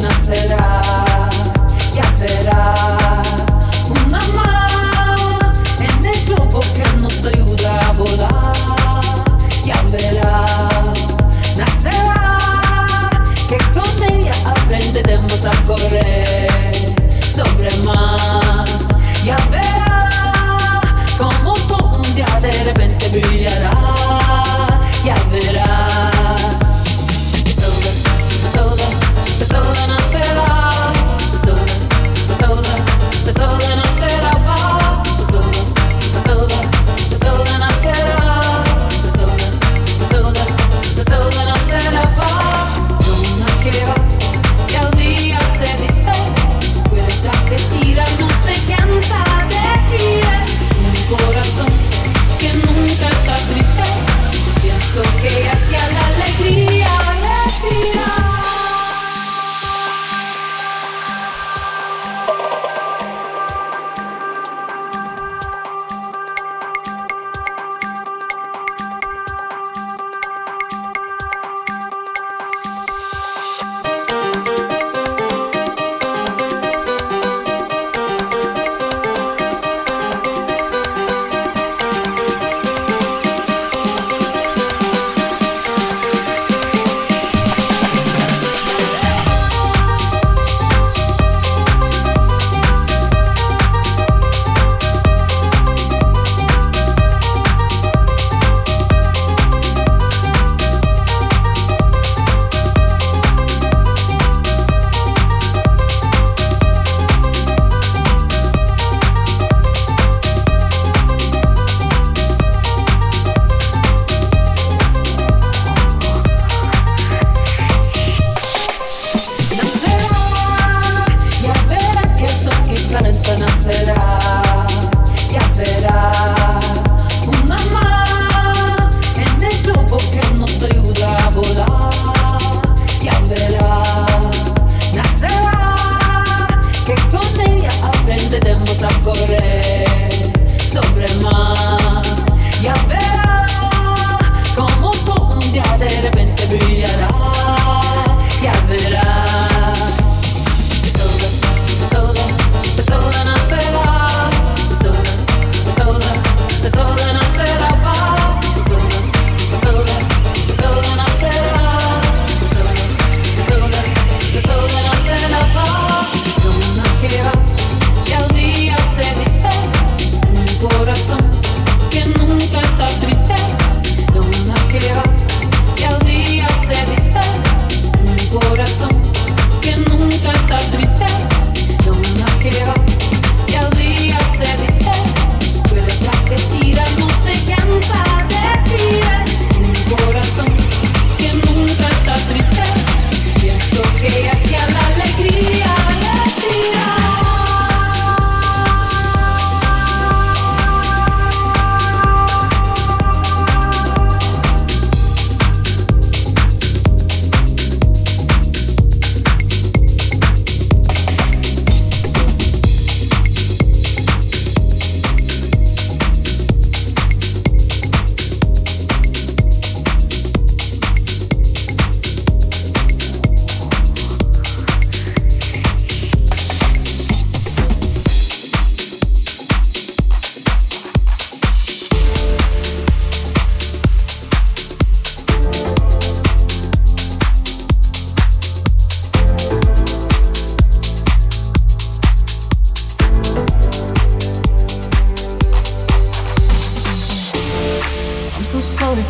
nacerá y hacerá una más en el grupo que nos ayuda a volar. Ya verá, nacerá que con ella aprenderemos a correr sobre el mar. Ya verá.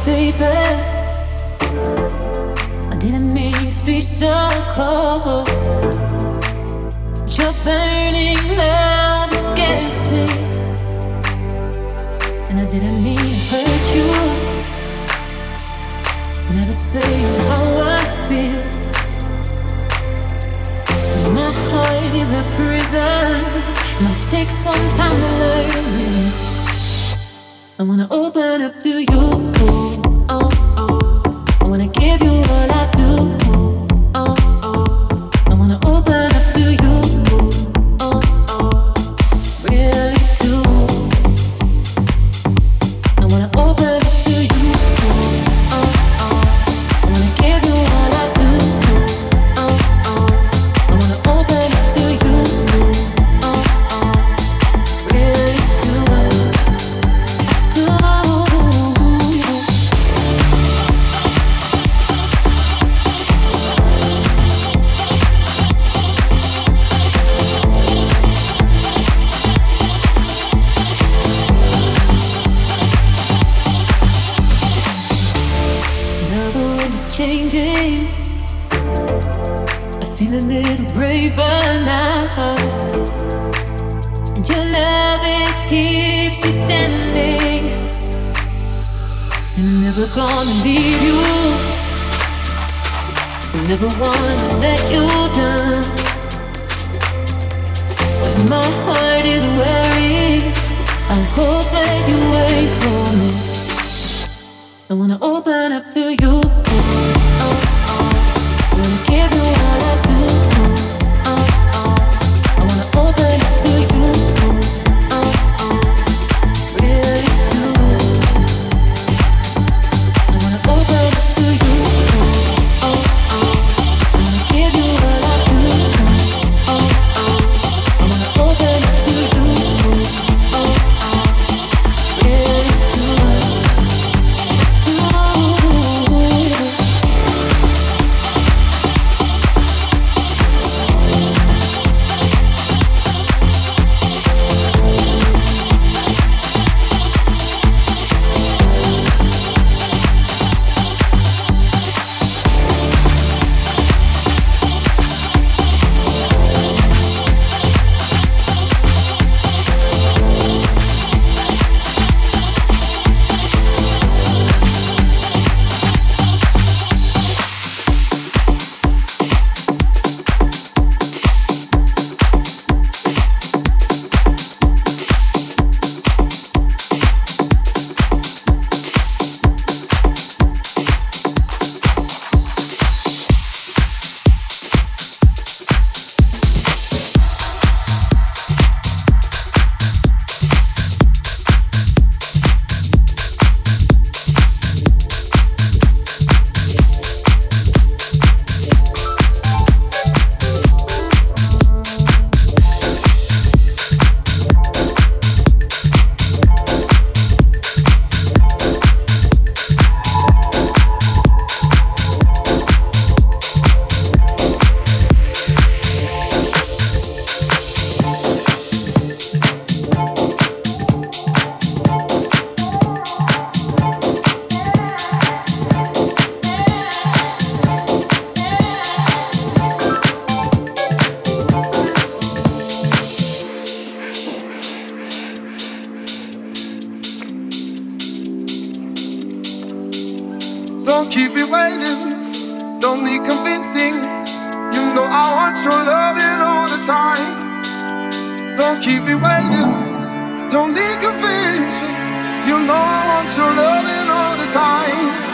baby. I didn't mean to be so cold. But your burning love it scares me. And I didn't mean to hurt you. Never say how I feel. My heart is a prison. It might take some time to learn. I wanna open up to you. I wanna give you all I do. Don't keep me waiting, don't need convincing. You know I want your loving all the time.